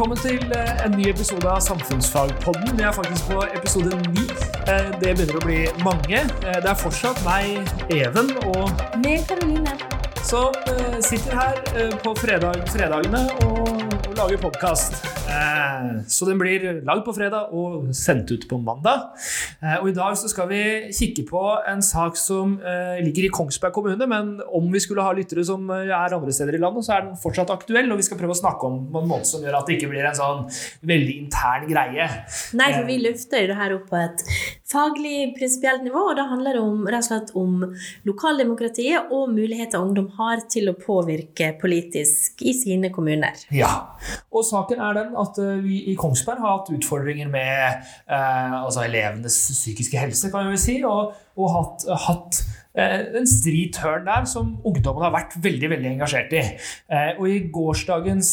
Velkommen til eh, en ny episode av Samfunnsfagpodden. Vi er faktisk på episode ni. Eh, Det begynner å bli mange. Eh, Det er fortsatt meg, Even, og Med Karoline. Som eh, sitter her eh, på fredag, fredagene og, og lager podkast. Så den blir lagd på fredag og sendt ut på mandag. Eh, Og i dag så skal vi kikke på en sak som eh, ligger i Kongsberg kommune, men om vi skulle ha lyttere som eh, er andre steder i landet, så er den fortsatt aktuell, og vi skal prøve å snakke om på en måte som gjør at det ikke blir en sånn veldig intern greie. Nei, for vi løfter jo det her opp på et faglig, prinsipielt nivå, og da handler det om, rett og slett om lokaldemokratiet og muligheter ungdom har til å påvirke politisk i sine kommuner. Ja, og saken er den at eh, vi i Kongsberg har hatt utfordringer med eh, altså elevenes psykiske helse, kan vi vel si, og, og hatt, hatt en stri tørn der som ungdommen har vært veldig, veldig engasjert i. Eh, og i gårsdagens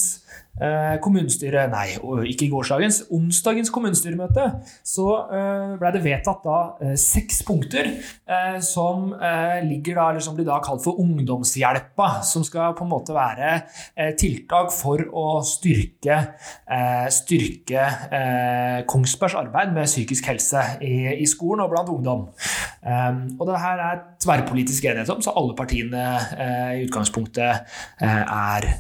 eh, kommunestyre, nei, ikke i gårsdagens, onsdagens kommunestyremøte, så eh, ble det vedtatt da eh, seks punkter eh, som eh, ligger da, eller som blir da kalt for ungdomshjelpa, som skal på en måte være eh, tiltak for å styrke, eh, styrke eh, Kongsbergs arbeid med psykisk helse i, i skolen og blant ungdom. Og det her er tverrpolitisk enighet om, så alle partiene eh, i utgangspunktet eh, er eh,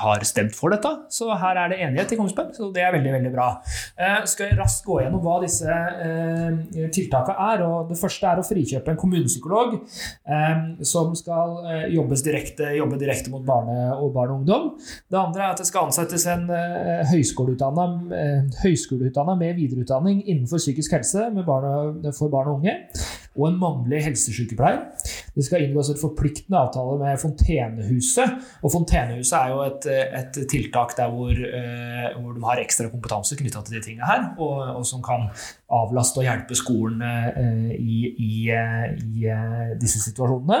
har stemt for dette. Så her er det enighet i Kongsberg, så det er veldig veldig bra. Jeg skal raskt gå gjennom hva disse tiltakene er. og Det første er å frikjøpe en kommunepsykolog som skal direkte, jobbe direkte mot barne og barn og ungdom. Det andre er at det skal ansettes en høyskoleutdanna med videreutdanning innenfor psykisk helse barn og, for barn og unge. Og en mannlig helsesykepleier. Det skal inngås et forpliktende avtale med Fontenehuset. Og Fontenehuset er jo et, et tiltak der hvor, eh, hvor de har ekstra kompetanse knytta til de tingene her, og, og som kan avlaste og hjelpe skolen eh, i, i, eh, i disse situasjonene.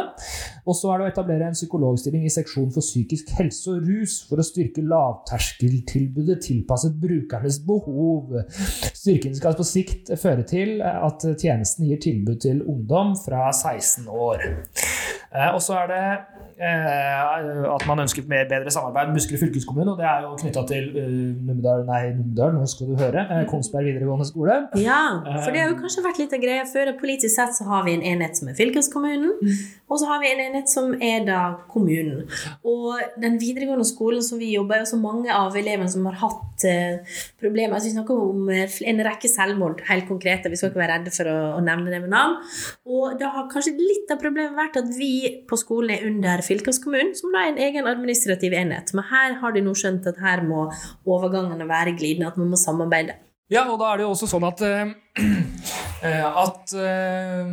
Og så er det å etablere en psykologstilling i seksjon for psykisk helse og rus for å styrke lavterskeltilbudet tilpasset brukernes behov. Styrken skal på sikt føre til at tjenesten gir tilbud til ungdom fra 16 år. Eh, Og så er det at man ønsker mer bedre samarbeid med Buskerud fylkeskommune, og det er jo knytta til eh, Numedal, nei, Numedal, nå skal du høre, eh, Kongsberg videregående skole. Ja, for det har jo kanskje vært litt av greia før. Politisk sett så har vi en enhet som er fylkeskommunen, og så har vi en enhet som er da kommunen. Og den videregående skolen som vi jobber i, og så mange av elevene som har hatt eh, problemer altså Vi snakker om eh, en rekke selvmord, helt konkrete. Vi skal ikke være redde for å, å nevne det med navn. Og da har kanskje litt av problemet vært at vi på skolen er under fylkeskommunen, som da er en egen administrativ enhet. Men her har de nå skjønt at her må overgangene være glidende, at man må samarbeide. Ja, og da er det jo også sånn at eh, at eh,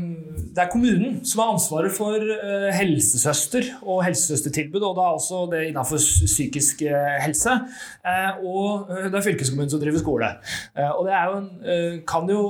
det er kommunen som har ansvaret for eh, helsesøster og helsesøstertilbud, og da også det innenfor psykisk eh, helse. Eh, og eh, det er fylkeskommunen som driver skole. Eh, og det jo en, eh, kan jo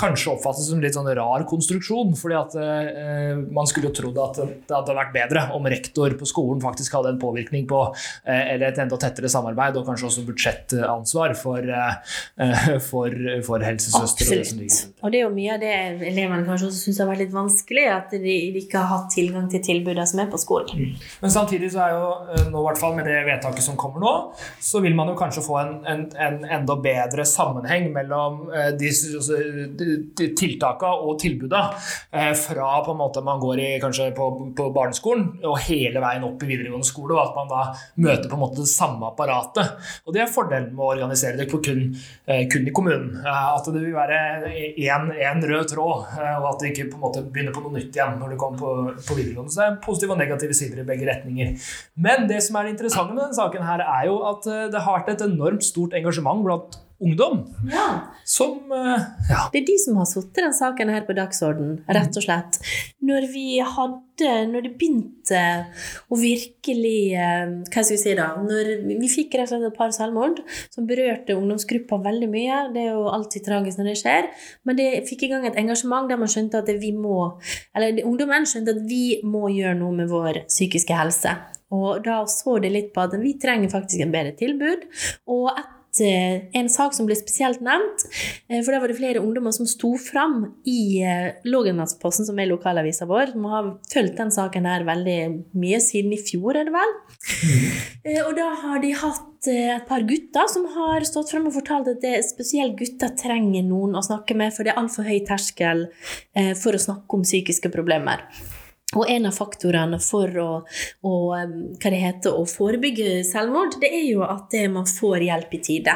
kanskje oppfattes som en litt sånn rar konstruksjon, fordi at eh, man skulle jo trodd at det hadde vært bedre om rektor på skolen faktisk hadde en påvirkning på, eh, eller et enda tettere samarbeid, og kanskje også budsjettansvar for, eh, eh, for, for helsesøster. Absolutt. Rundt. Og det er jo mye av det elevene kanskje også syns har vært litt vanskelig, at de, ikke har hatt tilgang til tilbudene som er på skolen. Men samtidig så er jo eh, nå, i hvert fall med det vedtaket som kommer nå, så vil man jo kanskje få en, en, en enda bedre sammenheng mellom eh, de, altså, de, de tiltakene og tilbudene eh, fra på en måte man går i kanskje på, på barneskolen og hele veien opp i videregående skole, og at man da møter på en måte det samme apparatet. Og det er fordelen med å organisere det på kun, kun i kommunen. At det vil være én rød tråd, eh, og at det ikke på en måte begynner på noe nytt igjen når du kommer på, på videregående. Så det er positive og negative sider i begge retninger. Men det som er det interessante med denne saken, her er jo at eh, det har vært et enormt stort engasjement blant ungdom Ja. som eh, Ja. Det er de som har satt den saken her på dagsorden, rett og slett. Når vi hadde Når det begynte å virkelig eh, Hva skal vi si da? Når vi fikk rett og slett et par selvmord som berørte ungdomsgruppa veldig mye. Det er jo alltid tragisk når det skjer, men det fikk i gang et engasjement der man skjønte at vi må Eller ungdommen skjønte at vi må gjøre noe med vår psykiske helse. Og da så det litt på at vi trenger faktisk en bedre tilbud. Og et en sak som ble spesielt nevnt. eh, For da var det flere ungdommer som sto fram i eh, Lågendalsposten, som er lokalavisa vår. Som har fulgt den saken her veldig mye siden i fjor, er det vel. Eh, Og da har de hatt eh, et par gutter som har stått frem og fortalt at det er spesielt gutter trenger noen å snakke med, for det er altfor høy terskel eh, for å snakke om psykiske problemer. Og en av faktorene for å, å, heter, å forebygge selvmord, det er jo at det, man får hjelp i tide.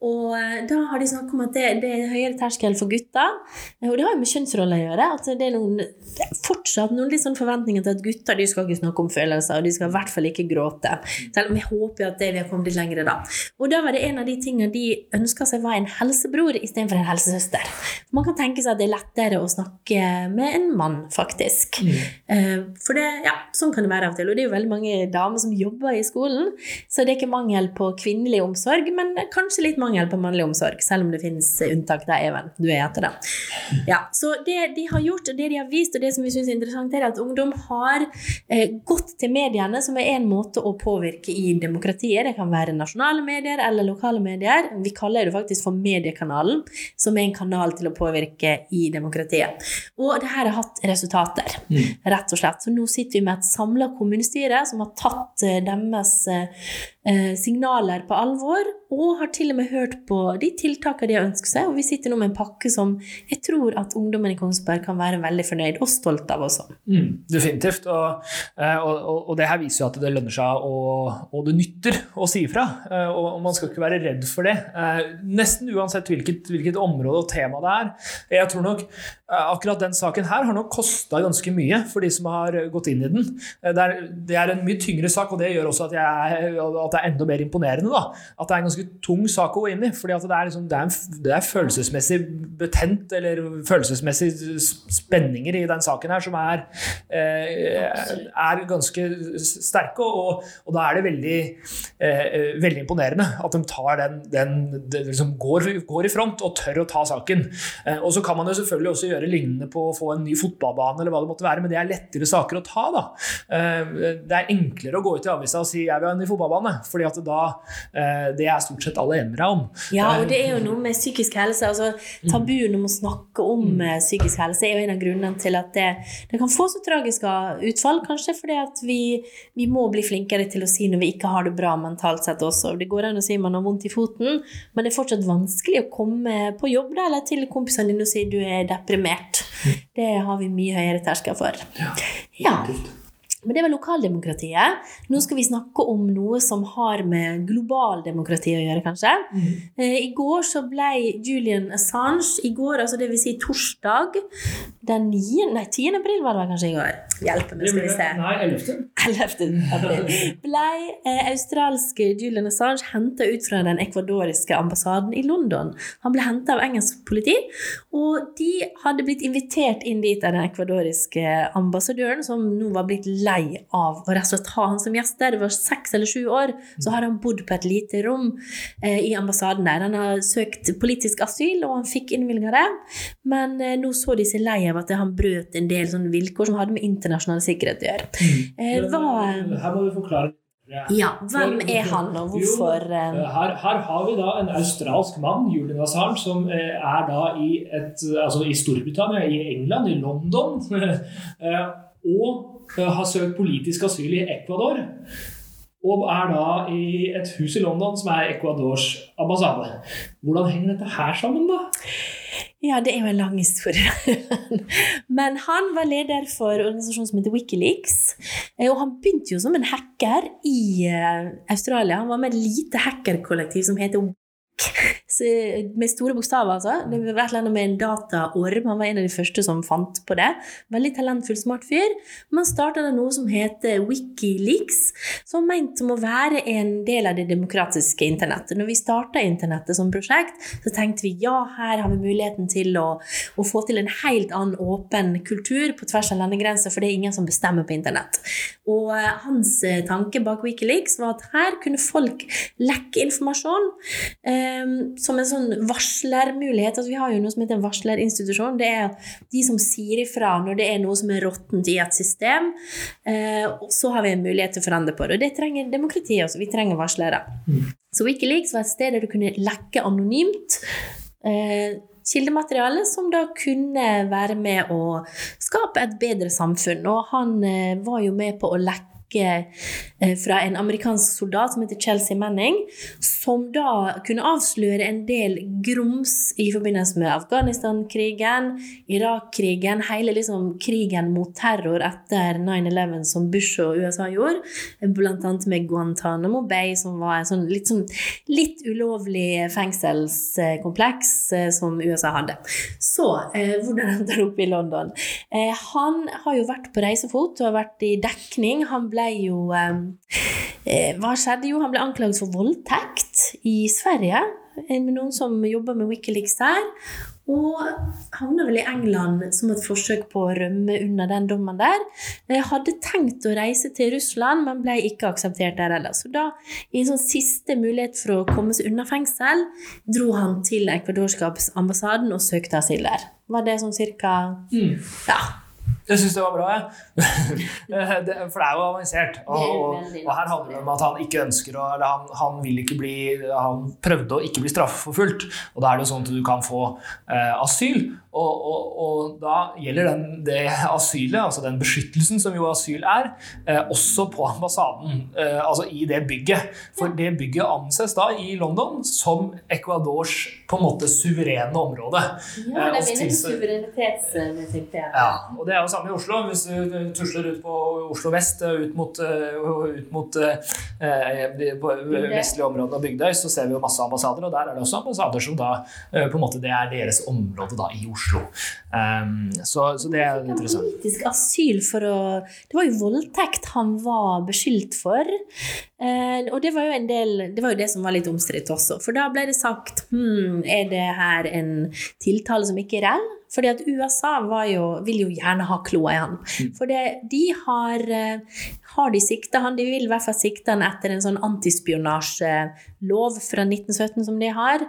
Og eh, da har de snakket om at det, det er høyere terskel for gutter. eh, Og det har jo med kjønnsroller å gjøre. At det er noen, fortsatt noen sånn forventninger til at gutter de skal ikke snakke om følelser, og de skal i hvert fall ikke gråte. Selv om jeg håper at det vi har kommet litt lenger da. Og da var det en av de tingene de ønska seg var en helsebror istedenfor en helsesøster. Man kan tenke seg at det er lettere å snakke med en mann, faktisk. Eh, For det, ja, sånn kan det være av og til. Og det er jo veldig mange damer som jobber i skolen, så det er ikke mangel på kvinnelig omsorg, men kanskje litt mangel på mannlig omsorg, selv om det finnes unntak der, Even. Du er etter det. Ja, så det de har gjort, og det de har vist, og det som vi syns er interessant, er at ungdom har eh, gått til mediene, som er en måte å påvirke i demokratiet. Det kan være nasjonale medier eller lokale medier. Vi kaller det faktisk for Mediekanalen, som er en kanal til å påvirke i demokratiet. Og det her har hatt resultater rett og slett. Så nå sitter vi med et samla kommunestyre som har tatt eh, deres eh, signaler på alvor, og har til og med hørt på de tiltakene de har ønsket seg. Og vi sitter nå med en pakke som jeg tror at ungdommen i Kongsberg kan være veldig fornøyd og stolt av også. Mm, definitivt. Og, eh, og, og, det her viser jo at det lønner seg, og, det nytter å si ifra. Eh, Og, man skal ikke være redd for det. Eh, Nesten uansett hvilket, hvilket område og tema det er. Jeg tror nok eh, akkurat den saken her har nok kosta ganske mye for de som har gått inn i den. Eh, Det er, det er en mye tyngre sak, og det gjør også at, jeg, at det er enda mer imponerende. Da. At det er en ganske tung sak å gå inn i. fordi at det er, liksom, det er, en, det er følelsesmessig betent, eller følelsesmessige spenninger i den saken her som er, eh, er ganske sterke. Og, og da er det veldig, eh, veldig imponerende at de tar den, den det liksom går, går i front og tør å ta saken. Eh, og så kan man jo selvfølgelig også gjøre lignende på å få en ny fotballbane, eller hva det måtte være, men det er lettere saker å ta. da. Eh, det er enklere å gå ut i avisa og si 'jeg vil ha en ny fotballbane', fordi at da, eh, det er stort sett alle enere om. Ja, og det er jo noe med psykisk helse. altså Tabuen om å snakke om eh, psykisk helse er jo en av grunnene til at det, det kan få så tragiske utfall, kanskje fordi at vi, vi må bli flinkere til å si når vi ikke har det bra mentalt sett også. Det går an å si man har vondt i foten, men det er fortsatt vanskelig å komme på jobb da, eller til kompisene dine og si du er deprimert. Det har vi mye høyere terskel for. Ja. Men det var lokaldemokratiet. Nå skal vi snakke om noe som har med globaldemokrati å gjøre, kanskje. Mm. I går så ble Julian Assange I går, altså det vil si torsdag den 9. Nei, 10. april var det kanskje i går. Hjelpe meg, skal vi se. Nei, 11. 11. april ble eh, australske Julian Assange henta ut fra den ekvadoriske ambassaden i London. Han ble henta av engelsk politi, og de hadde blitt invitert inn dit av den ekvadoriske ambassadøren, som nå var blitt lei av å rett og slett ha han som gjest der. Det var seks eller sju år, så har han bodd på et lite rom eh, i ambassaden der. Han har søkt politisk asyl, og han fikk innvilga det, men eh, nå så de seg lei av at han brøt en del sånne vilkår som hadde med internasjonal sikkerhet å gjøre. Eh, hva, Her må vi forklare. ja, hvem er han, og hvorfor jo, Her, her har vi da en australsk mann, Julian Assange, som eh, er da i, et, altså i Storbritannia, i England, i London, eh, og eh, har søkt politisk asyl i Ecuador. Og er da i et hus i London som er Ecuadors ambassade. Hvordan henger dette her sammen, da? Ja, det er jo en lang historie. Men han var leder for organisasjonen som heter Wikileaks. Eh, Og han begynte jo som en hacker i eh, Australia. Han var med et lite hackerkollektiv som heter med store bokstaver, altså. Det var et eller annet med en dataorm. Han var en av de første som fant på det. Veldig talentfull, smart fyr. Man starta noe som heter Wikileaks, som var ment som å være en del av det demokratiske internettet. Når vi starta internettet som prosjekt, så tenkte vi ja, her har vi muligheten til å, å få til en helt annen åpen kultur på tvers av landegrenser, for det er ingen som bestemmer på internett. Og eh, hans eh, tanke bak Wikileaks var at her kunne folk lekke informasjon. Eh, som en sånn varslermulighet. Altså, vi har jo noe som heter en varslerinstitusjon. Det er de som sier ifra når det er noe som er råttent i et system. Eh, og så har vi en mulighet til å forandre på det. Og det trenger demokratiet også. Vi trenger varslere. Mm. Så Wikileaks var et sted der du kunne lekke anonymt. Eh, kildemateriale som da kunne være med å skape et bedre samfunn. Og han eh, var jo med på å lekke Eh, fra en amerikansk soldat som heter Chelsea Manning, som da kunne avsløre en del grums i forbindelse med Afghanistan-krigen, Irak-krigen, hele liksom krigen mot terror etter 9-11 som Bush og USA gjorde, bl.a. med Guantánamo Bay, som var en sånn litt, sånn, litt ulovlig fengselskompleks eh, som USA hadde. Så eh, hvordan endte han opp i London? Eh, han har jo vært på reisefot og har vært i dekning. Han ble ble jo eh, Hva skjedde? Jo, han ble anklaget for voldtekt i Sverige. Med noen som jobber med Wikileaks der. Og havna vel i England som et forsøk på å rømme unna den dommen der. Jeg hadde tenkt å reise til Russland, men ble ikke akseptert der heller. Så da, i en sånn siste mulighet for å komme seg unna fengsel, dro han til ekvadorskapsambassaden og søkte asyl der. Var det sånn cirka mm. Ja. Jeg syns det var bra, jeg. for det er jo avansert. Og, og, og, her handler det om at han ikke ønsker å Eller han, han, vil ikke bli Han prøvde å ikke bli straffeforfulgt. Og da er det jo sånn at du kan få eh, asyl. Og, og, da gjelder den, det asylet, altså den beskyttelsen som jo asyl er, eh, også på ambassaden, eh, altså i det bygget. For det bygget anses da i London som Ecuadors på en måte suverene område. Ja, det er en suverenitetsprinsippet. Ja, og det er jo samme i Oslo. Hvis du tusler ut på Oslo vest, eh, ut mot, eh, ut mot eh, vestlige områder og Bygdøy, så ser vi jo masse ambassader, og der er det også ambassader som da på en måte det er deres område da i Oslo. Um, så, så, det er interessant. Politisk asyl for å Det var jo voldtekt han var beskyldt for. Og det var jo en del Det var jo det som var litt omstridt også. For da ble det sagt hm, er det her en tiltale som ikke er reell? Fordi at USA jo, vil jo gjerne ha kloa i han. Mm. For de har, eh, har de sikta han, de vil i hvert fall sikte han etter en sånn antispionasjelov fra 1917 som de har.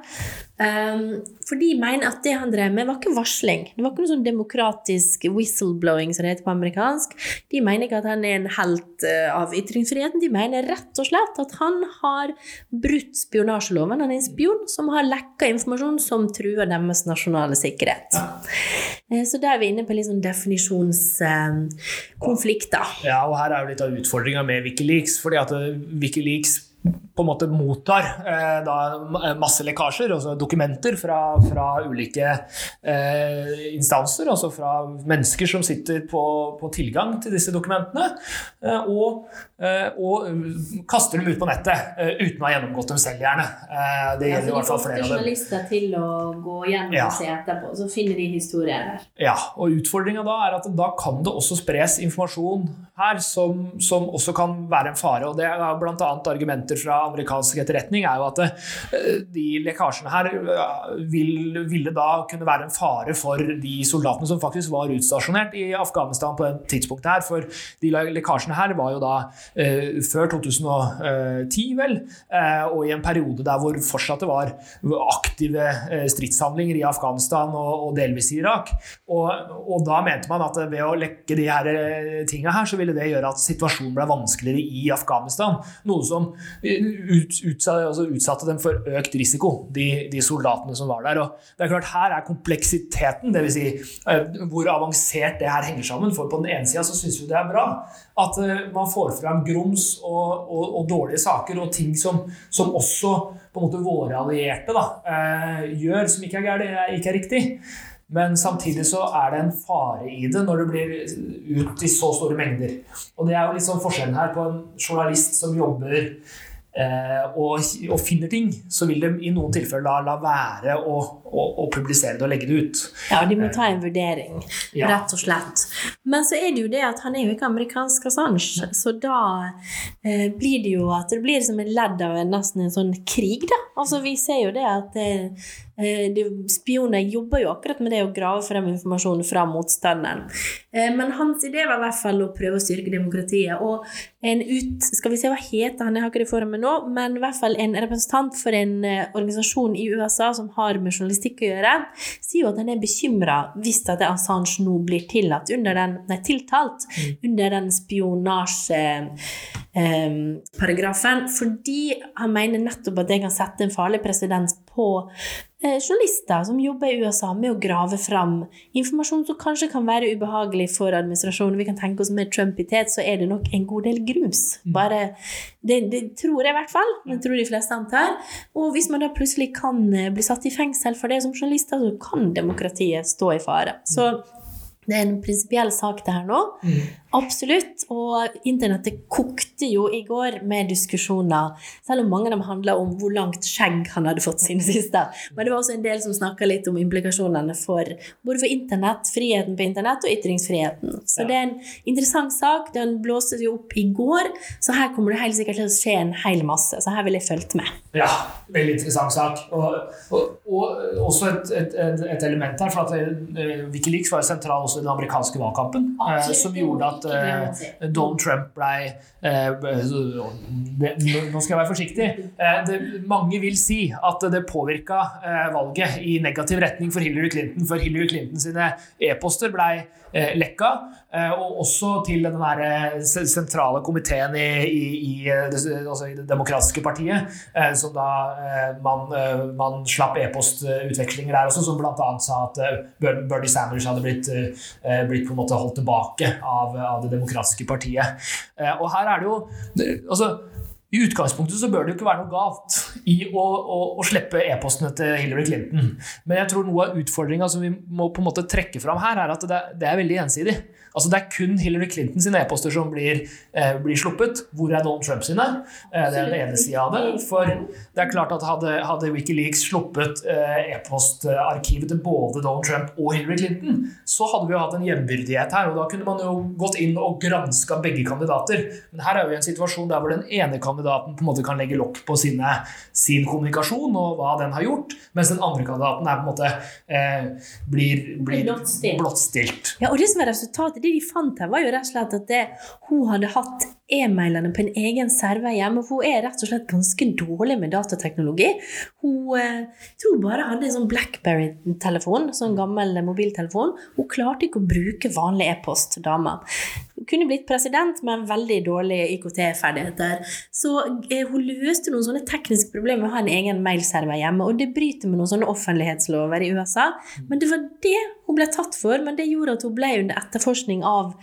Um, for de mener at det han drev med, var ikke varsling. Det var ikke noe sånn demokratisk whistleblowing, som det heter på amerikansk. De mener ikke at han er en helt uh, av ytringsfriheten. De mener rett og slett at han har brutt spionasjeloven. Han er en spion som har lekka informasjon som truer deres nasjonale sikkerhet. Uh, så da er vi inne på litt sånn definisjonskonflikter. Ja, og her er jo litt av utfordringa med Wikileaks. fordi at Wikileaks på en måte mottar eh, da, masse lekkasjer, altså dokumenter fra, fra ulike eh, instanser, altså fra mennesker som sitter på, på tilgang til disse dokumentene, eh, og, eh, og, kaster dem ut på nettet eh, uten å ha gjennomgått dem selv, gjerne. Eh, det gjelder i hvert fall flere av dem. journalister til å gå gjennom ja. og se etterpå, så finner de historier der. Ja, og utfordringa da er at da kan det også spres informasjon her som, som også kan være en fare, og det er bl.a. argumenter fra amerikansk etterretning, er jo at eh, de lekkasjene her eh, vil, ville da kunne være en fare for de soldatene som faktisk var utstasjonert i Afghanistan på det tidspunktet her. For de lekkasjene her var jo da eh, før 2010, vel, eh, og i en periode der hvor fortsatt det var aktive eh, stridshandlinger i Afghanistan og, og delvis i Irak. Og, og, da mente man at ved å lekke de her eh, tinga her, så ville det gjøre at situasjonen ble vanskeligere i Afghanistan. Noe som ut, utsatte, altså utsatte dem for økt risiko, de, de, soldatene som var der. Og det er klart, Her er kompleksiteten, dvs. Si, uh, hvor avansert det her henger sammen. For på den ene sida syns vi det er bra at uh, man får fram grums og, og, og, dårlige saker og ting som, som, også på en måte våre allierte da, uh, gjør, som ikke er, ikke er riktig. Men samtidig så er det en fare i det når det blir ut i så store mengder. Og det er jo litt sånn forskjellen her på en journalist som jobber eh, og, og, finner ting, så vil de i noen tilfeller la, la være å, å, å, publisere det og legge det ut. Ja, de må ta en vurdering, ja. rett og slett. Men så er det jo det at han er jo ikke amerikansk Assange, så da eh, blir det jo at det blir som en ledd av en, nesten en sånn krig, da. Altså vi ser jo det at Eh, de, spioner jobber jo akkurat med det å grave frem informasjon fra motstanderen. Eh, men hans idé var i hvert fall å prøve å styrke demokratiet. Og en ut, skal vi se hva heter han, jeg har ikke det foran meg nå, men i hvert fall en representant for en uh, organisasjon i USA som har med journalistikk å gjøre, sier jo at han er bekymra hvis at Assange nå blir tillatt under den, nei, tiltalt mm. under den spionasjeparagrafen, eh, fordi han mener nettopp at det kan sette en farlig presedens på Eh, journalister som jobber i USA med å grave fram informasjon som kanskje kan være ubehagelig for administrasjonen. Vi kan tenke oss Med Trump i tet så er det nok en god del grus. Mm. Bare, det, det tror jeg i hvert fall. Det tror de fleste antar. Og hvis man da plutselig kan eh, bli satt i fengsel for det som journalister, så kan demokratiet stå i fare. Så det er en prinsipiell sak, det her nå. Mm. Absolutt. Og internettet kokte jo i går med diskusjoner, selv om mange av dem handla om hvor langt skjegg han hadde fått sine siste. Men det var også en del som snakka litt om implikasjonene for både for internett, friheten på internett og ytringsfriheten. Så ja. det er en interessant sak. Den blåste jo opp i går, så her kommer det helt sikkert til å skje en hel masse. Så her vil jeg fulgt med. Ja, veldig interessant sak. Og, og, og også et, et, et, element her, for at eh, Wikileaks var sentral også i den amerikanske valgkampen, eh, som gjorde at uh, Donald Trump ble uh, Nå skal jeg være forsiktig. Uh, det, mange vil si at det påvirka valget i negativ retning for Hillary Clinton, for Hillary Clinton sine e-poster ble lekka. Og også til den sentrale komiteen i, i, i, altså i, Det demokratiske partiet, som da man, man slapp e-postutvekslinger der også, som bl.a. sa at Bernie Sanders hadde blitt, blitt på en måte holdt tilbake av, av Det demokratiske partiet. Eh, og her er det jo altså, i utgangspunktet så bør det jo ikke være noe galt i å, å, å slippe e-postene til Hillary Clinton. Men jeg tror noe av utfordringa som vi må på en måte trekke fram her, er at det, det er veldig ensidig. Altså Det er kun Hillary Clinton sine e-poster som blir, eh, blir, sluppet. Hvor er Donald Trump sine? Eh, det er den ene sida av det. For det er klart at hadde, hadde Wikileaks sluppet eh, e-postarkivet til både Donald Trump og Hillary Clinton, så hadde vi jo hatt en jevnbyrdighet her. Og da kunne man jo gått inn og granska begge kandidater. Men her er vi i en situasjon der hvor den ene kandidaten på en måte kan legge lokk på sine, sin kommunikasjon og hva den har gjort, mens den andre kandidaten er på en måte eh, blir, blir blottstilt. Ja, og det som er resultatet det de fant her, var jo rett og slett at det, hun hadde hatt e-mailene på en egen server hjemme. For hun er rett og slett ganske dårlig med datateknologi. Hun eh, tror bare hadde en sånn Blackberry-telefon, sånn gammel mobiltelefon. Hun klarte ikke å bruke vanlig e-post, dama kunne blitt president, men veldig dårlige IKT-ferdigheter. Så eh, hun løste noen sånne tekniske problemer med å ha en egen mailserver hjemme, og det bryter med noen sånne offentlighetslover i USA. Men det var det hun ble tatt for, men det gjorde at hun ble under etterforskning av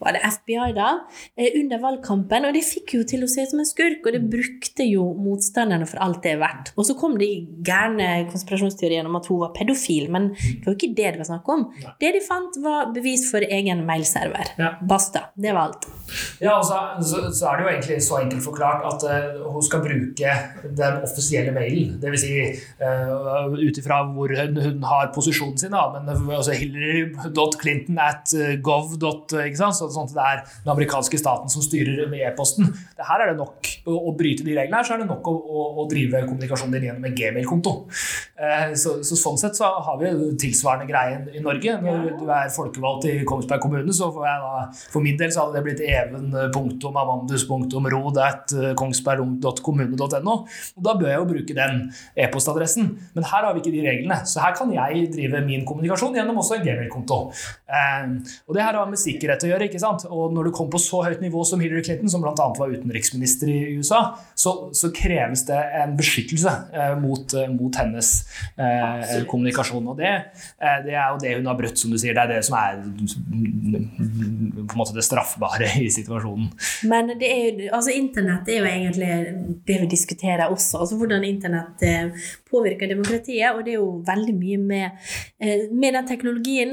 var det FBI da, eh, under valgkampen, og det fikk jo til å se ut som en skurk, og det brukte jo motstanderne for alt det er verdt. Og så kom de gærne konspirasjonsteoriene om at hun var pedofil, men det var jo ikke det det var snakk om. Det de fant, var bevis for egen mailserver. Basta. Det var alt. Ja, og så, så, er det jo egentlig så enkelt forklart at uh, hun skal bruke den offisielle mailen. Dvs. Si, uh, ut ifra hvor hun, hun, har posisjonen sin. Da. Men altså Hillary.clinton at gov. Ikke sant? Så, sånn at det er den amerikanske staten som styrer med e-posten. Her er det nok å, å, bryte de reglene her, så er det nok å, å, å drive kommunikasjonen din gjennom en gmail-konto. Uh, så, så, sånn sett så har vi tilsvarende greie i Norge. Når du er folkevalgt i Kongsberg kommune, så får jeg da for min del så hadde det blitt even.amandus.ro.kongsberg.kommune.no. Og da bør jeg jo bruke den e-postadressen. Men her har vi ikke de reglene, så her kan jeg drive min kommunikasjon gjennom også en gmail-konto. Eh, og det her har med sikkerhet å gjøre. ikke sant? Og når du kommer på så høyt nivå som Hillary Clinton, som bl.a. var utenriksminister i USA, så, så kreves det en beskyttelse eh, mot, eh, mot, hennes eh, kommunikasjon. Og det, eh, det, er jo det hun har brutt, som du sier. Det er det som er på en måte det straffbare i situasjonen. Men det er jo, altså internett er jo egentlig det vi diskuterer også. altså Hvordan internett påvirker demokratiet. Og det er jo veldig mye med, med den teknologien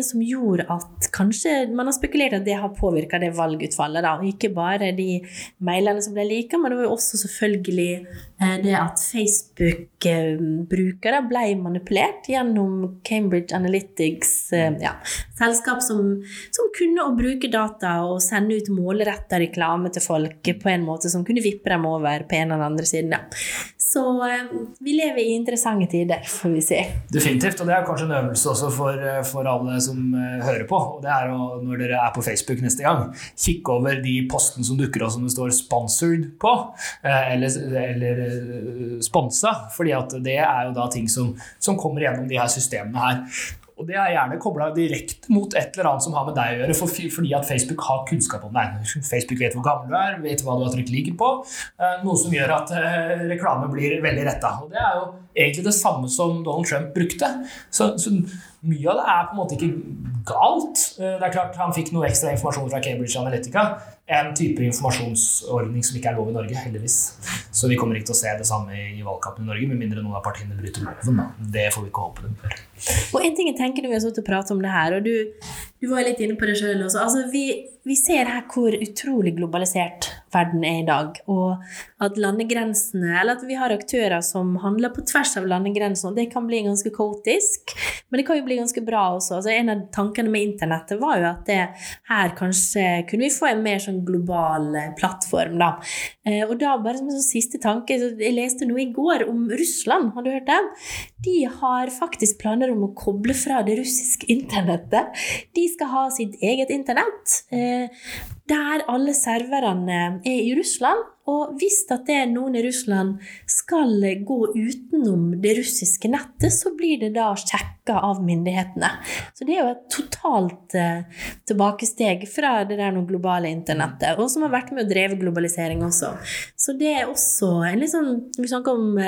som gjorde at kanskje man har spekulert at det har påvirka det valgutfallet. da, Ikke bare de mailene som ble like, men det var jo også selvfølgelig det at Facebook-brukere ble manipulert gjennom Cambridge Analytics, eh, ja, selskap som, som kunne å bruke data og sende ut målretta reklame til folk på en måte som kunne vippe dem over på en eller andre siden. Ja. Så vi lever i interessante tider, får vi si. Definitivt, og det er kanskje en øvelse også for, for alle som hører på. og det er å, Når dere er på Facebook neste gang, kikke over de postene som dukker opp som det står 'sponsored' på, eller, eller sponsa, fordi at det er jo da ting som, som kommer gjennom de her systemene her. Og det er gjerne kobla direkte mot et eller annet som har med deg å gjøre, for, fordi at Facebook har kunnskap om deg. Facebook vet hvor gammel du er, vet hva du har trykt liker på. Noe som gjør at reklame blir veldig retta. Og det er jo egentlig det samme som Donald Trump brukte. Så, så mye av det er på en måte ikke galt. Det er klart Han fikk noe ekstra informasjon fra Cambridge Analytica. En type informasjonsordning som ikke er lov i Norge, heldigvis. Så vi kommer ikke til å se det samme i valgkampen i Norge, med mindre noen av partiene bryter loven. Det får vi ikke håpe de gjør. Og en ting jeg tenker når vi har stått og pratet om det her, og du, du var litt inne på det sjøl også. Altså, vi, vi ser her hvor utrolig globalisert verden er i dag. Og at landegrensene Eller at vi har aktører som handler på tvers av landegrensene. Og det kan bli ganske kaotisk, men det kan jo bli ganske bra også. Altså, en av tankene med internettet var jo at det her kanskje kunne vi få en mer sånn global plattform, da. Eh, og da bare som en sånn siste tanke Jeg leste noe i går om Russland, har du hørt det? De har faktisk planer om å koble fra det russiske internettet. De skal ha sitt eget internett. Eh, der alle serverne er i Russland. Og hvis at det er noen i Russland skal gå utenom det russiske nettet, så blir det da sjekka av myndighetene. Så det er jo et totalt eh, tilbakesteg fra det der globale internettet, og som har vært med å dreve globalisering også. Så det er også en litt sånn vi snakker om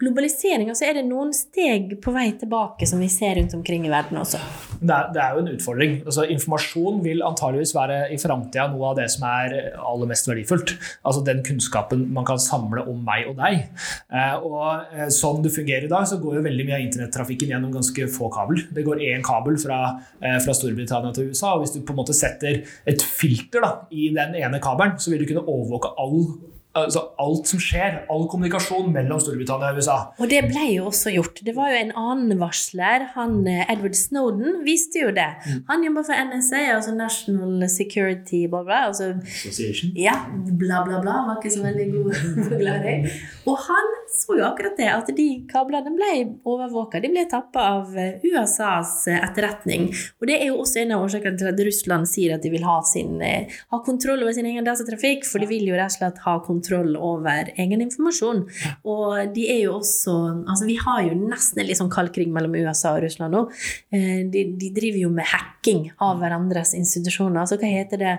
globalisering, og så er det noen steg på vei tilbake som vi ser rundt omkring i verden også. Det er, det er jo en utfordring. Altså, informasjon vil antageligvis være i framtida noe av det som er aller mest verdifullt. Altså den kunnskapen man kan samle om meg og deg. Og sånn det fungerer i dag, så går jo veldig mye av internettrafikken gjennom ganske få kabel. Det går én kabel fra, fra, Storbritannia til USA, og hvis du på en måte setter et filter da, i den ene kabelen, så vil du kunne overvåke all altså alt som skjer, all kommunikasjon mellom Storbritannia og USA. Og det ble jo også gjort. Det var jo en annen varsler, han eh, Edward Snowden, viste jo det. Mm. Han jobber for NSA, altså National Security bla, bla, altså, Association. Ja, bla, bla, bla. Var ikke så veldig god forklaring. Og han så jo akkurat det, at de kablene ble overvåka. De ble tappa av eh, USAs eh, etterretning. Og det er jo også en av årsakene til at Russland sier at de vil ha, sin, ha kontroll over sin egen datatrafikk, for de vil jo rett og slett ha kontroll kontroll over egen informasjon. Og de er jo også Altså, vi har jo nesten en litt sånn kald krig mellom USA og Russland nå. Eh, de, de, driver jo med hacking av hverandres institusjoner. Altså, hva heter det?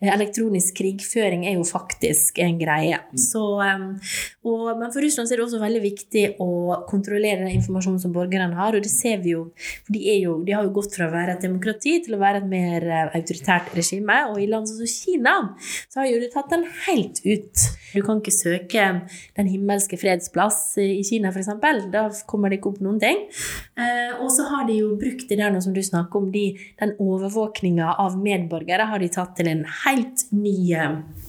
Eh, elektronisk krigføring er jo faktisk en greie. Mm. Så, eh, og, men for Russland er det også veldig viktig å kontrollere den informasjonen som borgerne har, og det ser vi jo. For de, jo, de har jo gått fra å være et demokrati til å være et mer autoritært regime. Og i land som Kina så har jo det tatt den helt ut. Du kan ikke søke Den himmelske fredsplass i Kina, f.eks. Da kommer det ikke opp noen ting. Eh, og så har de jo brukt det der nå som du snakker om, de, den overvåkninga av medborgere har de tatt til en helt ny Eh,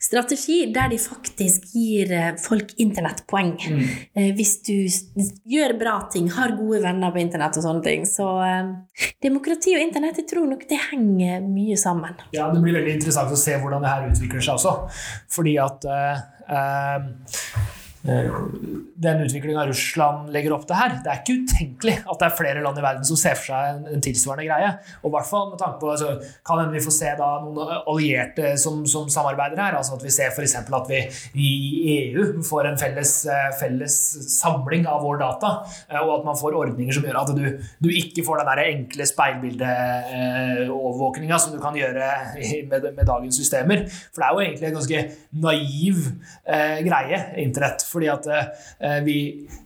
strategi der de faktisk gir eh, folk internettpoeng. Mm. Eh, hvis du gjør bra ting, har gode venner på internett og sånne ting. Så eh, demokrati og internett, jeg tror nok det henger mye sammen. Ja, det blir veldig interessant å se hvordan det her utvikler seg også. Fordi at eh, Eh, den utviklinga Russland legger opp til her. Det er ikke utenkelig at det er flere land i verden som ser for seg en, en tilsvarende greie. Og i hvert fall med tanke på altså, Kan hende vi får se da noen allierte som, som samarbeider her. altså At vi ser f.eks. at vi i EU får en felles, eh, felles, samling av vår data. Eh, og at man får ordninger som gjør at du, du ikke får den der enkle speilbildeovervåkninga som du kan gjøre med, med, dagens systemer. For det er jo egentlig en ganske naiv eh, greie, internett fordi at eh, vi,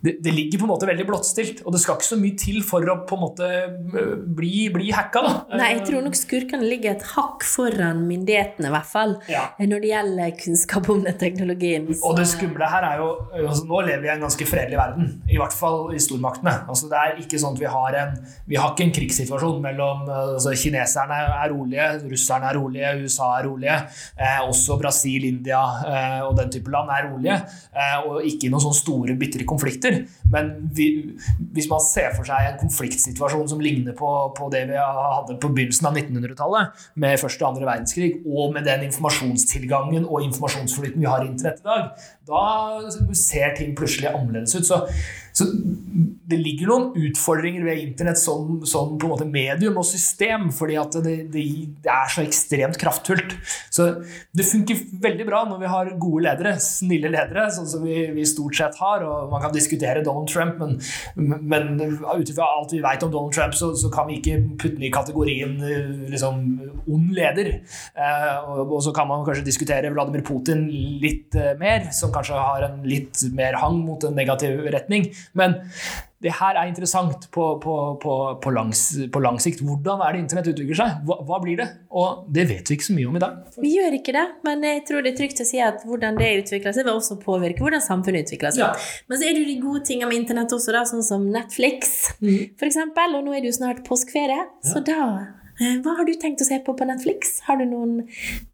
det, det, ligger på en måte veldig blottstilt, og det skal ikke så mye til for å på en måte eh, bli, bli hacka. Da. Nei, jeg tror nok skurkene ligger et hakk foran myndighetene, i hvert fall, ja. når det gjelder kunnskap om den teknologien. Så. Og det skumle her er jo altså, Nå lever vi i en ganske fredelig verden, i hvert fall i stormaktene. Altså, det er ikke sånn at vi har en Vi har ikke en krigssituasjon mellom altså, Kineserne er rolige, russerne er rolige, USA er rolige. Eh, også Brasil, India eh, og den type land er rolige. Eh, og ikke noen sånne store, bitre konflikter. Men vi, hvis man ser for seg en konfliktsituasjon som ligner på, på det vi hadde på begynnelsen av 1900-tallet, med første og andre verdenskrig, og med den informasjonstilgangen og informasjonsflyten vi har i internett i dag, da ser ting plutselig annerledes ut. Så, så det ligger noen utfordringer ved internett som, som, på en måte medium og system, fordi at det, det, det, er så ekstremt kraftfullt. Så det funker veldig bra når vi har gode ledere, snille ledere, sånn som vi, vi stort sett har. og Man kan diskutere Donald Trump, men, men ut ifra alt vi vet om Donald Trump, så, så kan vi ikke putte den i kategorien liksom, ond leder. Eh, og, og, så kan man kanskje diskutere Vladimir Putin litt eh, mer, som kanskje har en litt mer hang mot en negativ retning. Men det her er interessant på, på, på, på, lang sikt. Hvordan er det internett utvikler seg? Hva, hva, blir det? Og det vet vi ikke så mye om i dag. Vi gjør ikke det, men jeg tror det er trygt å si at hvordan det utvikler seg, vil også påvirke hvordan samfunnet utvikler seg. Ja. Men så er det jo de gode tingene med internett også, da, sånn som Netflix, mm. eksempel. Og nå er det jo snart påskeferie, ja. så da hva har du tenkt å se på på Netflix? Har du noen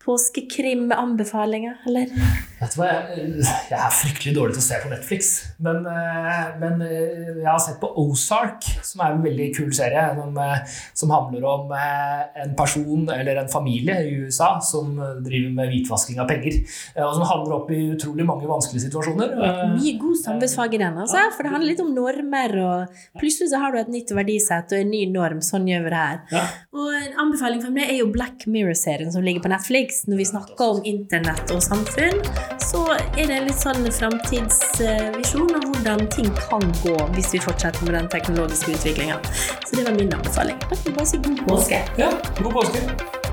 påskekrim-anbefalinger, eller? Vet du hva, jeg, er fryktelig dårlig til å se på Netflix. Men, eh, men, eh, jeg har sett på Ozark, som er en veldig kul serie. Som, eh, som handler om en person eller en familie i USA som driver med hvitvasking av penger. Og som handler opp i utrolig mange vanskelige situasjoner. Mye god samfunnsfag i den, altså, for det handler litt om normer. og Plutselig så har du et nytt verdisett og en ny norm. Sånn gjør vi det her. Og en anbefaling for meg er jo Black Mirror-serien som ligger på Netflix når vi snakker om internett og samfunn, så er det litt sånn framtidsvisjon av hvordan ting kan gå hvis vi fortsetter med den teknologiske utviklinga. Så det var min anbefaling. Bare si god påske. Ja, god påske.